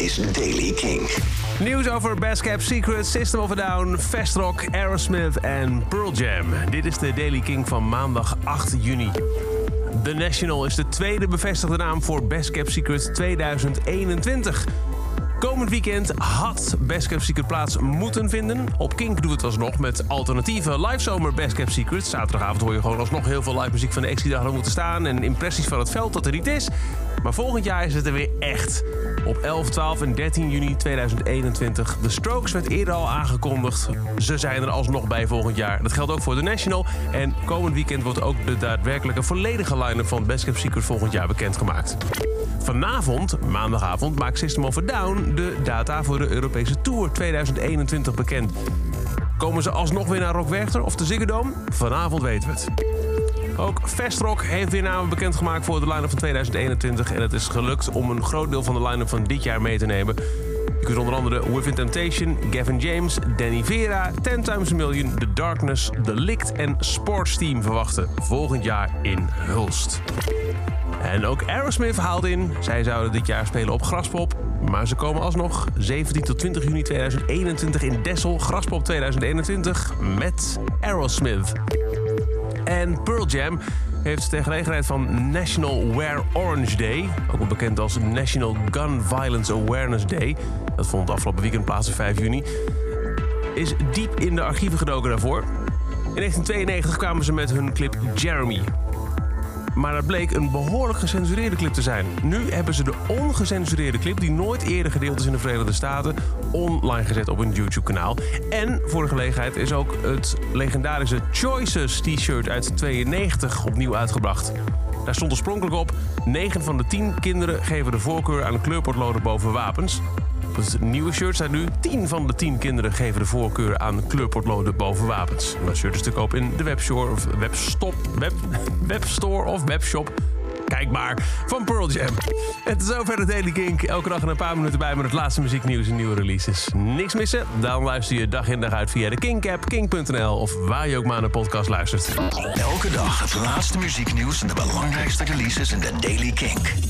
is Daily King. Nieuws over Best Kept Secret, System of a Down, Festrock, Aerosmith en Pearl Jam. Dit is de Daily King van maandag 8 juni. The National is de tweede bevestigde naam voor Best Kept Secret 2021. Komend weekend had Best Kept Secret plaats moeten vinden. Op Kink doet het alsnog met alternatieve live zomer Best Kept Secret. Zaterdagavond hoor je gewoon alsnog heel veel live muziek van de ex die daar moeten staan... en impressies van het veld dat er niet is. Maar volgend jaar is het er weer echt. Op 11, 12 en 13 juni 2021. De Strokes werd eerder al aangekondigd. Ze zijn er alsnog bij volgend jaar. Dat geldt ook voor de National. En komend weekend wordt ook de daadwerkelijke volledige line-up van Best Kept Secret volgend jaar bekendgemaakt. Vanavond, maandagavond, maakt System of a Down de data voor de Europese Tour 2021 bekend. Komen ze alsnog weer naar Rock Werchter of de Ziggo Dome? Vanavond weten we het. Ook Festrock heeft weer namen bekendgemaakt voor de line-up van 2021. En het is gelukt om een groot deel van de line-up van dit jaar mee te nemen. Je kunt onder andere Within Temptation, Gavin James, Danny Vera, Ten Times a Million, The Darkness, The Licht en Sports Team verwachten volgend jaar in Hulst. En ook Aerosmith haalt in. Zij zouden dit jaar spelen op Graspop. Maar ze komen alsnog 17 tot 20 juni 2021 in Dessel, Graspop 2021 met Aerosmith. En Pearl Jam heeft ter gelegenheid van National Wear Orange Day, ook wel bekend als National Gun Violence Awareness Day, dat vond afgelopen weekend plaats op 5 juni, is diep in de archieven gedoken daarvoor. In 1992 kwamen ze met hun clip Jeremy. Maar dat bleek een behoorlijk gecensureerde clip te zijn. Nu hebben ze de ongecensureerde clip, die nooit eerder gedeeld is in de Verenigde Staten, online gezet op hun YouTube-kanaal. En voor de gelegenheid is ook het legendarische Choices t-shirt uit 92 opnieuw uitgebracht. Daar stond oorspronkelijk op: 9 van de 10 kinderen geven de voorkeur aan kleurpotloden boven wapens. Op het nieuwe shirt zijn nu 10 van de 10 kinderen geven de voorkeur aan kleurpotloden boven wapens. Dat shirt is te koop in de webstore of webstop, web, webstore of webshop. Kijk maar, van Pearl Jam. Het is zover de Daily Kink. Elke dag een paar minuten bij met het laatste muzieknieuws en nieuwe releases. Niks missen? Dan luister je dag in dag uit via de Kink-app, kink.nl... of waar je ook maar naar de podcast luistert. Elke dag het laatste muzieknieuws en de belangrijkste releases in de Daily Kink.